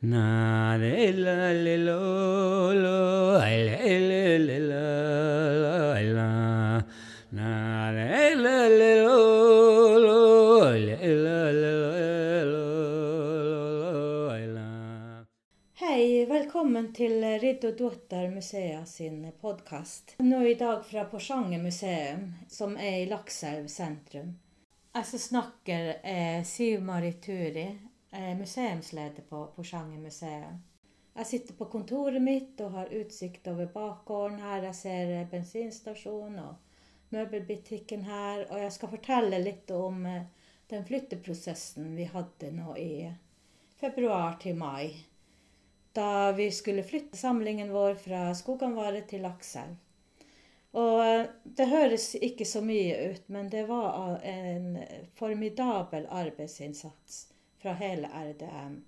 Hei, velkommen til Ridd og Dotter museet sin podkast. Nå i dag fra Porsanger museum, som er i Lakselv sentrum. Jeg som snakker er Siv Marit Turi, jeg er museumsleder på Porsangermuseet. Jeg sitter på kontoret mitt og har utsikt over bakgården her. Jeg ser bensinstasjonen og møbelbutikken her. Og jeg skal fortelle litt om eh, den flytteprosessen vi hadde nå i februar til mai. Da vi skulle flytte samlingen vår fra Skoganvare til Lakselv. Og eh, det høres ikke så mye ut, men det var en formidabel arbeidsinnsats fra hele RDM.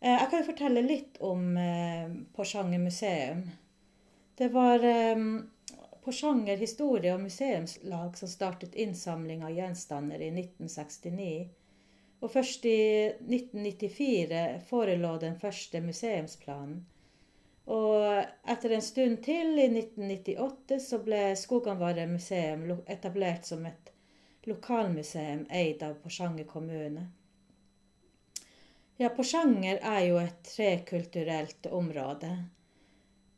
Eh, jeg kan fortelle litt om eh, Porsanger museum. Det var eh, Porsanger historie- og museumslag som startet innsamling av gjenstander i 1969. Og først i 1994 forelå den første museumsplanen. Og etter en stund til, i 1998, så ble Skoganvare museum etablert som et lokalmuseum eid av Porsanger kommune. Ja, Porsanger er jo et trekulturelt område.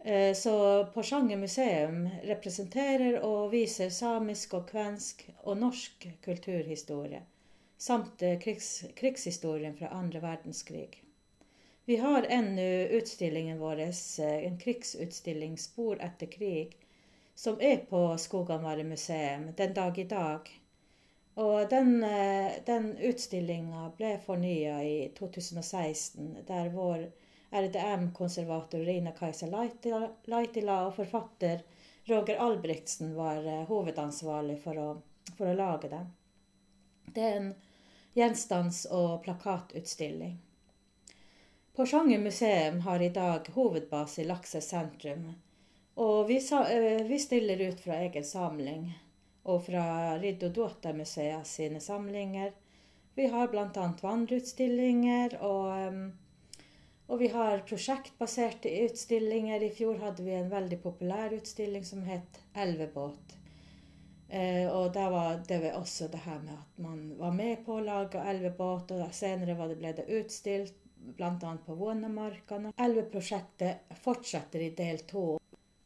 Eh, så Porsanger museum representerer og viser samisk og kvensk og norsk kulturhistorie, samt eh, krigs, krigshistorien fra andre verdenskrig. Vi har ennå utstillingen vår, eh, en krigsutstilling 'Spor etter krig', som er på Skoganvare museum den dag i dag. Og den, eh, den utstillinga ble fornya i 2016, der vår RDM-konservator Rina Kajsa Laitila og forfatter Roger Albrigtsen var eh, hovedansvarlig for å, for å lage den. Det er en gjenstands- og plakatutstilling. Porsanger museum har i dag hovedbase i Lakse sentrum. Og vi, eh, vi stiller ut fra egen samling og fra Ridd og Dåta-museet sine samlinger. Vi har bl.a. vandreutstillinger, og, um, og, vi har prosjektbaserte utstillinger. I fjor hadde vi en veldig populær utstilling som het Elvebåt. Eh, og da var det også det her med at man var med på å lage elvebåt, og senere ble det utstilt bl.a. på Vånemarkene. Elveprosjektet fortsetter i del to.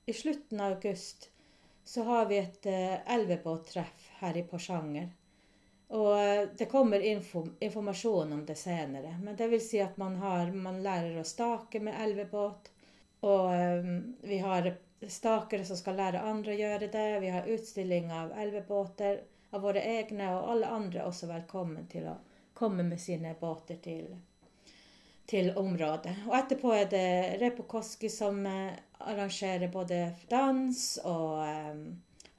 I slutten av august så har vi et uh, elvebåttreff her i Porsanger. Og uh, det kommer info, informasjon om det senere. Men det vil si at man, har, man lærer å stake med elvebåt. Og um, vi har stakere som skal lære andre å gjøre det. Vi har utstilling av elvebåter av våre egne, og alle andre er også velkommen til å komme med sine båter til til området. Og etterpå er det Repokoski som eh, arrangerer både dans og um,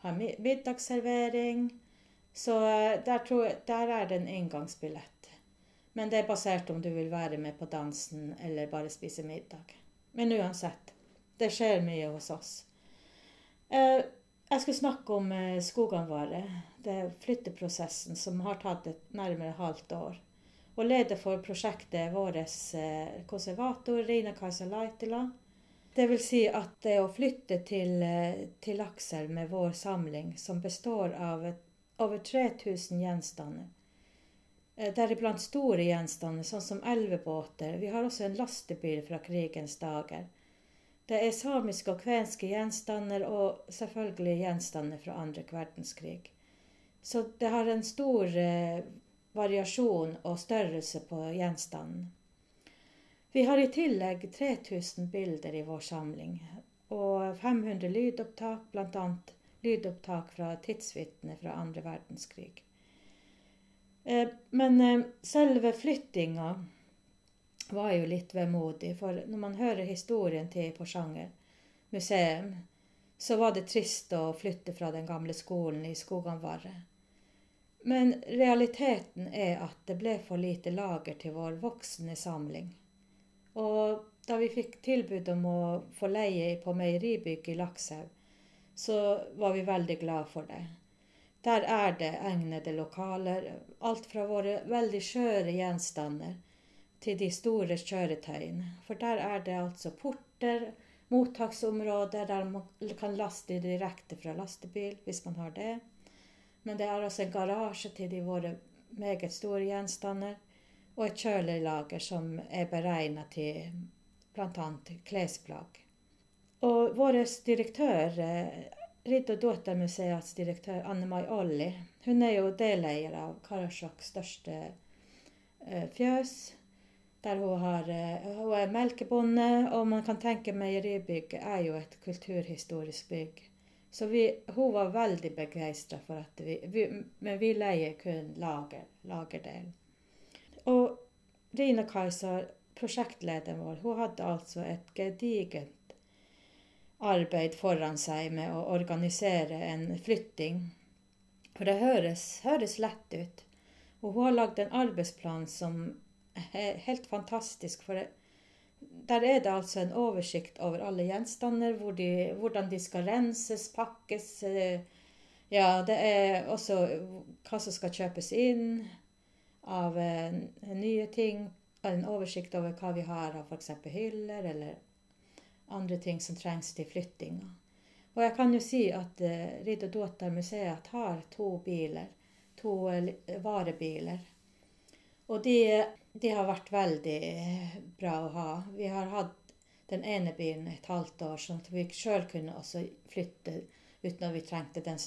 har middagsservering. Så der der, jeg, der, er det en inngangsbillett. Men det er basert om du vil være med på dansen eller bare spise middag. Men uansett, det skjer mye hos oss. Jeg skulle snakke om skogene våre. Det er flytteprosessen som har tatt et nærmere halvt år. Og leder for prosjektet vår eh, konservator Rina Kajsa Laitila. Det vil si at det å flytte til, eh, til Aksel med vår samling, som består av over 3000 gjenstander, eh, deriblant store gjenstander, sånn som elvebåter. Vi har også en lastebil fra krigens dager. Det er samiske og kvenske gjenstander og selvfølgelig gjenstander fra andre verdenskrig. Så det har en stor variasjon og størrelse på gjenstanden. Vi har i tillegg 3000 bilder i vår samling, og 500 lydopptak, bl.a. lydopptak fra tidsvitner fra andre verdenskrig. Eh, men eh, selve flyttinga var jo litt vemodig, for når man hører historien til Porsanger museum, så var det trist å flytte fra den gamle skolen i Skoganvarre. Men realiteten er at det ble for lite lager til vår voksne samling. Og da vi fikk tilbud om å få leie på meieribygget i Lakshaug, så var vi veldig glad for det. Der er det egnede lokaler. Alt fra våre veldig skjøre gjenstander til de store kjøretøyene. For der er det altså porter, mottaksområder der man kan laste direkte fra lastebil, hvis man har det. Men det er også en garasje til de våre meget store gjenstander. Og et kjølelager som er beregna til bl.a. klesplagg. Og vår direktør, eh, Ridd- og Daughtermuseets direktør Anne Mai Olli, hun er jo deleier av Karasjoks største eh, fjøs. Der hun, har, eh, hun er melkebonde, og man kan tenke meieribygget er jo et kulturhistorisk bygg. Så vi, hun var veldig begeistra for at vi, vi Men vi leier kun lager, lagerdelen. Og Rina Kajsa, prosjektlederen vår, hun hadde altså et gedigent arbeid foran seg med å organisere en flytting. For det høres, høres lett ut. Og hun har lagd en arbeidsplan som er helt fantastisk. For det, der er det altså en oversikt over alle gjenstander, hvor de, hvordan de skal renses, pakkes. Eh, ja, det er også hva som skal kjøpes inn av eh, nye ting. En oversikt over hva vi har av f.eks. hyller eller andre ting som trengs til flyttinga. Og jeg kan jo si at eh, Ridd og Daughter museet har to biler. To eh, varebiler. Og de, de, har vært veldig eh, bra å ha. Vi har hatt den ene bilen et halvt år, sånn at vi sjøl kunne også flytte uten at vi trengte den,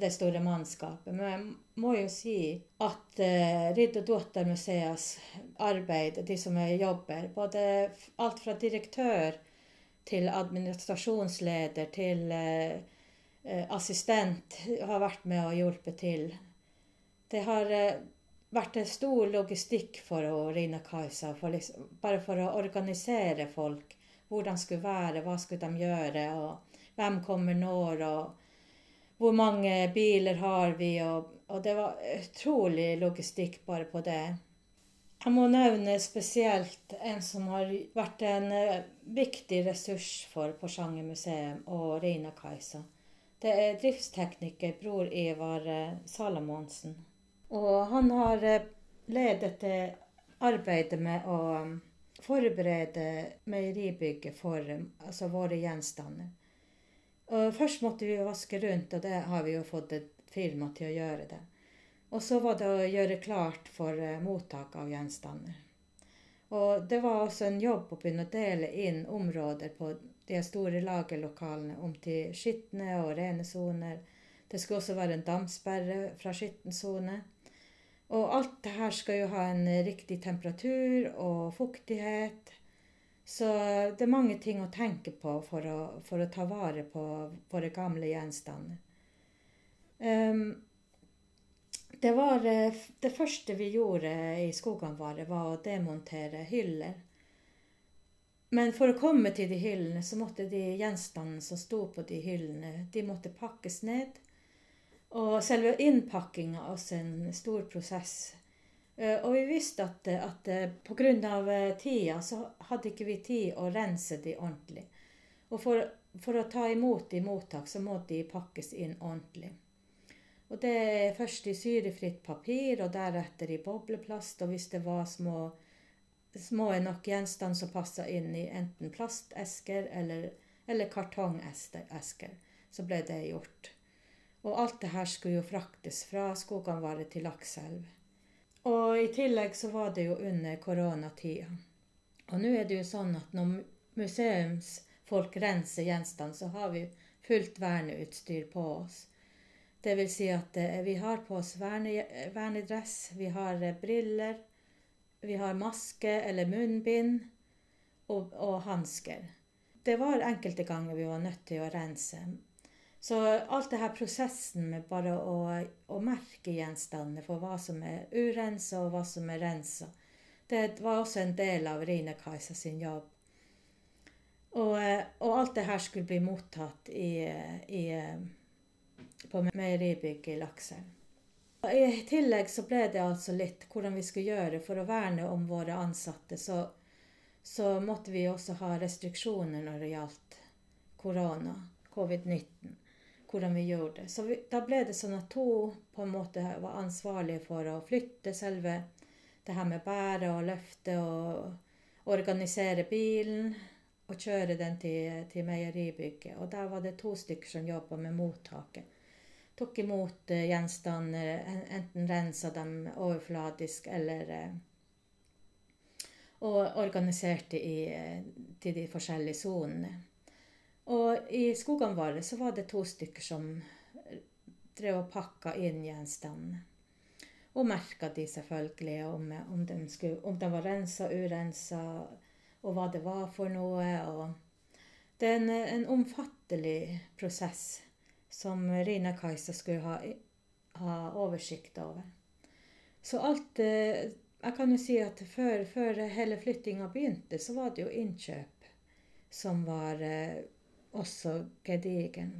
det store mannskapet. Men jeg må jo si at uh, Ridd og Dottermuseets museets arbeid, de som jobber, både alt fra direktør til administrasjonsleder, til eh, assistent, har vært med og hjulpet til. Det har eh, vært en stor logistikk for å Rina Kajsa, for liksom, bare for å organisere folk. Hvordan skulle være, hva skulle de gjøre, og hvem kommer når, og hvor mange biler har vi, og, og det var utrolig logistikk bare på det. Jeg må nevne spesielt en som har vært en uh, viktig ressurs for Porsanger museum og Reina Kajsa. Det er driftstekniker bror Ivar uh, Salamonsen. Og han har uh, ledet arbeidet med å um, forberede meieribygget for um, altså våre gjenstander. Og først måtte vi vaske rundt, og det har vi jo fått et firma til å gjøre det. Og så var det å gjøre klart for eh, mottak av gjenstander. Og det var også en jobb å begynne å dele inn områder på de store lagerlokalene om til skitne og rene soner. Det skulle også være en damsperre fra skitten sone. Og alt det her skal jo ha en riktig temperatur og fuktighet. Så det er mange ting å tenke på for å, for å ta vare på våre gamle gjenstander. Um, det, var, eh, det første vi gjorde i skogene våre, var å demontere hyller. Men for å komme til de hyllene, så måtte de gjenstandene som sto på de hyllene, de måtte pakkes ned. Og selve innpakkinga også en stor prosess. Eh, og vi visste at, at eh, pga. tida så hadde ikke vi tid å rense de ordentlig. Og for, for å ta imot de mottak, så må de pakkes inn ordentlig. Og det er først i syrefritt papir, og deretter i bobleplast. Og hvis det var små, små nok gjenstand som passa inn i enten plastesker eller, eller kartongesker, så ble det gjort. Og alt det her skulle jo fraktes fra Skoganvare til Lakselv. Og i tillegg så var det jo under koronatida. Og nå er det jo sånn at når museumsfolk renser gjenstand, så har vi fullt verneutstyr på oss. Det vil si at eh, vi har på oss verne, vernedress, vi har eh, briller, vi har maske eller munnbind og, og hansker. Det var enkelte ganger vi var nødt til å rense. Så alt det her prosessen med bare å, å merke gjenstandene for hva som er urensa og hva som er rensa, det var også en del av Rine Kajsa sin jobb. Og, og, alt det her skulle bli mottatt i, i på meieribygget i Lakselv. I tillegg så ble det altså litt hvordan vi skulle gjøre for å verne om våre ansatte. Så, så måtte vi også ha restriksjoner når det gjaldt korona, covid-19. Hvordan vi gjorde det. Så vi, da ble det sånn at to på en måte var ansvarlige for å flytte selve det her med bære og løfte og organisere bilen og kjøre den til, til meieribygget. Og der var det to stykker som jobba med mottaket. Tok imot uh, gjenstander, enten rensa dem overfladisk eller uh, Og organiserte i, uh, til de forskjellige sonene. Og i skogene våre så var det to stykker som drev og pakka inn gjenstandene. Og merka de selvfølgelig om, om, de, skulle, om de var rensa, urensa og hva det var for noe. Og det er en, en omfattelig prosess som Rina Kajsa skulle ha, ha, oversikt over. Så alt eh, Jeg kan jo si at før, før hele flyttinga begynte, så var det jo innkjøp som var eh, også gedigen.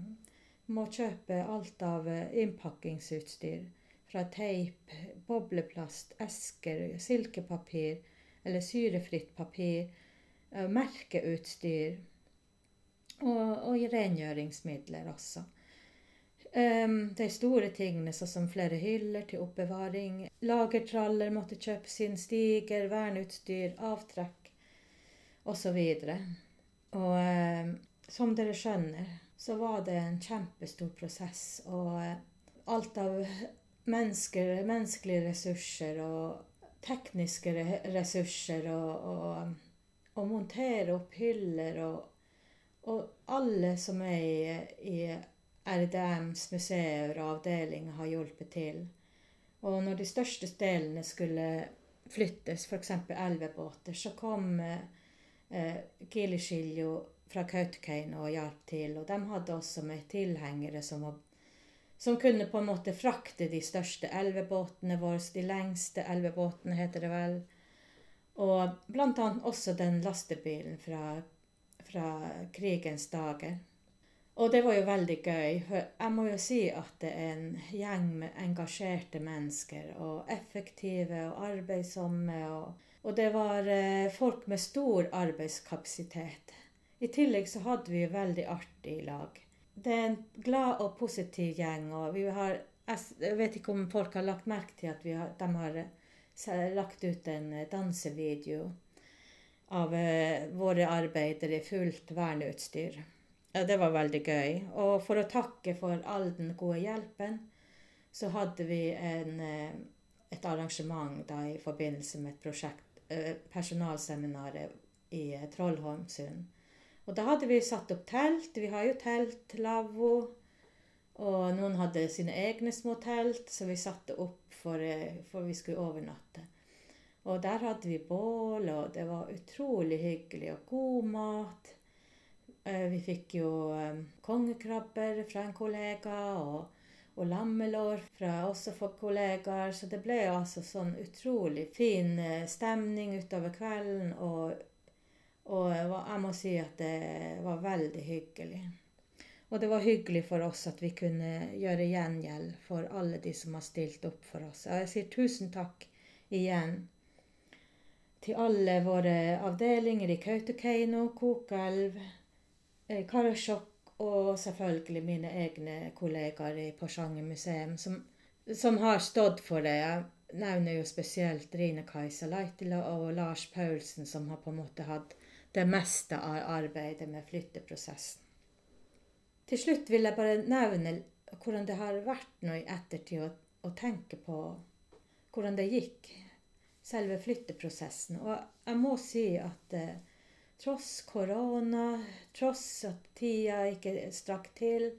Må kjøpe alt av eh, innpakkingsutstyr. Fra teip, bobleplast, esker, silkepapir eller syrefritt papir Eh, merkeutstyr og, og rengjøringsmidler også. Um, de store tingene, som flere hyller til oppbevaring, lagertraller måtte kjøpe sin stiger, verneutstyr, avtrekk osv. Og, og um, som dere skjønner, så var det en kjempestor prosess. Og uh, alt av mennesker, menneskelige ressurser og tekniske ressurser og, og og montere opp hyller og, og alle som er i, i RDMs museer og avdelinger, har hjulpet til. Og når de største delene skulle flyttes, f.eks. elvebåter, så kom eh, Kilishiljo fra Kautokeino og hjalp til. Og de hadde også med tilhengere som, var, som kunne på en måte frakte de største elvebåtene våre, de lengste elvebåtene, heter det vel. Og blant annet også den lastebilen fra, fra krigens dager. Og det var jo veldig gøy. Jeg må jo si at det er en gjeng med engasjerte mennesker. Og effektive og arbeidsomme. Og, og det var eh, folk med stor arbeidskapasitet. I tillegg så hadde vi veldig artig i lag. Det er en glad og positiv gjeng. og vi har, Jeg vet ikke om folk har lagt merke til at har, de har lagt ut en eh, dansevideo av eh, våre arbeidere i fullt verneutstyr. Ja, det var veldig gøy. Og for å takke for all den gode hjelpen, så hadde vi en, eh, et arrangement da i forbindelse med et prosjekt, personalseminaret i Trollholmsund. Og da hadde vi satt opp telt. Vi har jo telt, lavvo. Og noen hadde sine egne små telt, så vi satte opp for, eh, for vi skulle overnatte. Og der hadde vi bål, og det var utrolig hyggelig og god mat. Eh, vi fikk jo eh, kongekrabber fra en kollega, og, og lammelår fra også for kollegaer. Så det ble altså sånn utrolig fin stemning utover kvelden. Og, og jeg må si at det var veldig hyggelig. Og det var hyggelig for oss at vi kunne gjøre gjengjeld for alle de som har stilt opp for oss. Og jeg sier tusen takk igjen til alle våre avdelinger i Kautokeino, Kokelv, eh, Karasjok og selvfølgelig mine egne kollegaer i Porsanger museum, som, som, har stått for det. Jeg nevner jo spesielt Rine Kajsa Leitila og Lars Paulsen, som har på en måte hatt det meste av arbeidet med flytteprosessen. Til slutt vil jeg bare nevne hvordan det har vært nå i ettertid å, å tenke på hvordan det gikk, selve flytteprosessen. Og jeg må si at eh, tross korona, tross at tida ikke strakk til,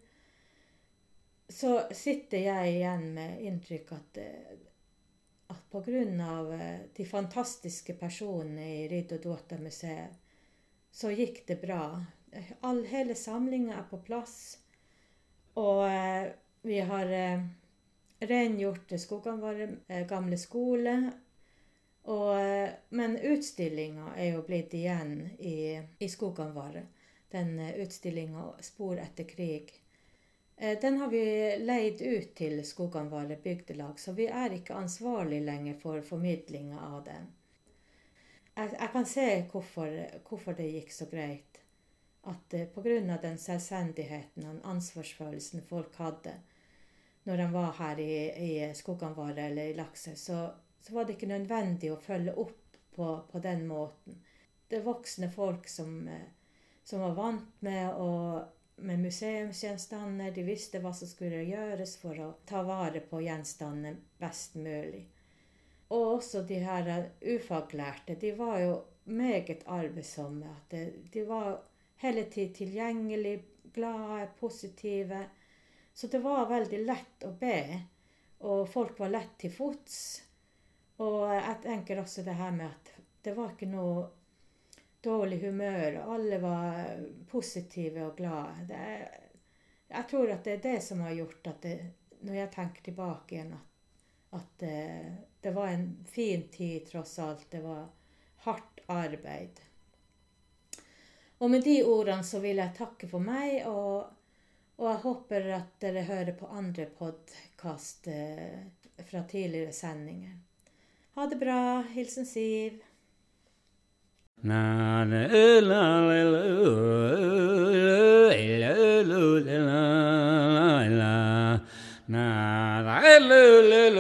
så sitter jeg igjen med inntrykk at, eh, at pga. Eh, de fantastiske personene i Riddo Duota museet, så gikk det bra all, hele samlinga er på plass. Og eh, vi har eh, rengjort skogene våre, eh, gamle skole. Og, eh, men utstillinga er jo blitt igjen i, i skogene våre. Den eh, utstillinga 'Spor etter krig'. Eh, den har vi leid ut til skogene våre bygdelag, så vi er ikke ansvarlig lenger for formidlinga av den. Jeg, jeg, kan se hvorfor, hvorfor det gikk så greit at eh, pga. den selvstendigheten og ansvarsfølelsen folk hadde når de var her i, i skogene våre eller i Lakse, så, så var det ikke nødvendig å følge opp på, på den måten. Det er voksne folk som, eh, som var vant med, å, med museumsgjenstander. De visste hva som skulle gjøres for å ta vare på gjenstandene best mulig. Og også de her ufaglærte. De var jo meget arbeidsomme. De, var hele tiden tilgjengelige, glade, positive. Så det var veldig lett å be. Og folk var lett til fots. Og jeg tenker også det her med at det var ikke noe dårlig humør. Alle var positive og glade. Det, jeg tror at det er det som har gjort at det, når jeg tenker tilbake igjen, at, at det, det var en fin tid tross alt. Det var hardt arbeid. Og med de ordene så vil jeg takke for meg, og, og jeg håper at dere hører på andre podkast eh, fra tidligere sendinger. Ha det bra. Hilsen Siv. Na la la la la la la la Hallelujah.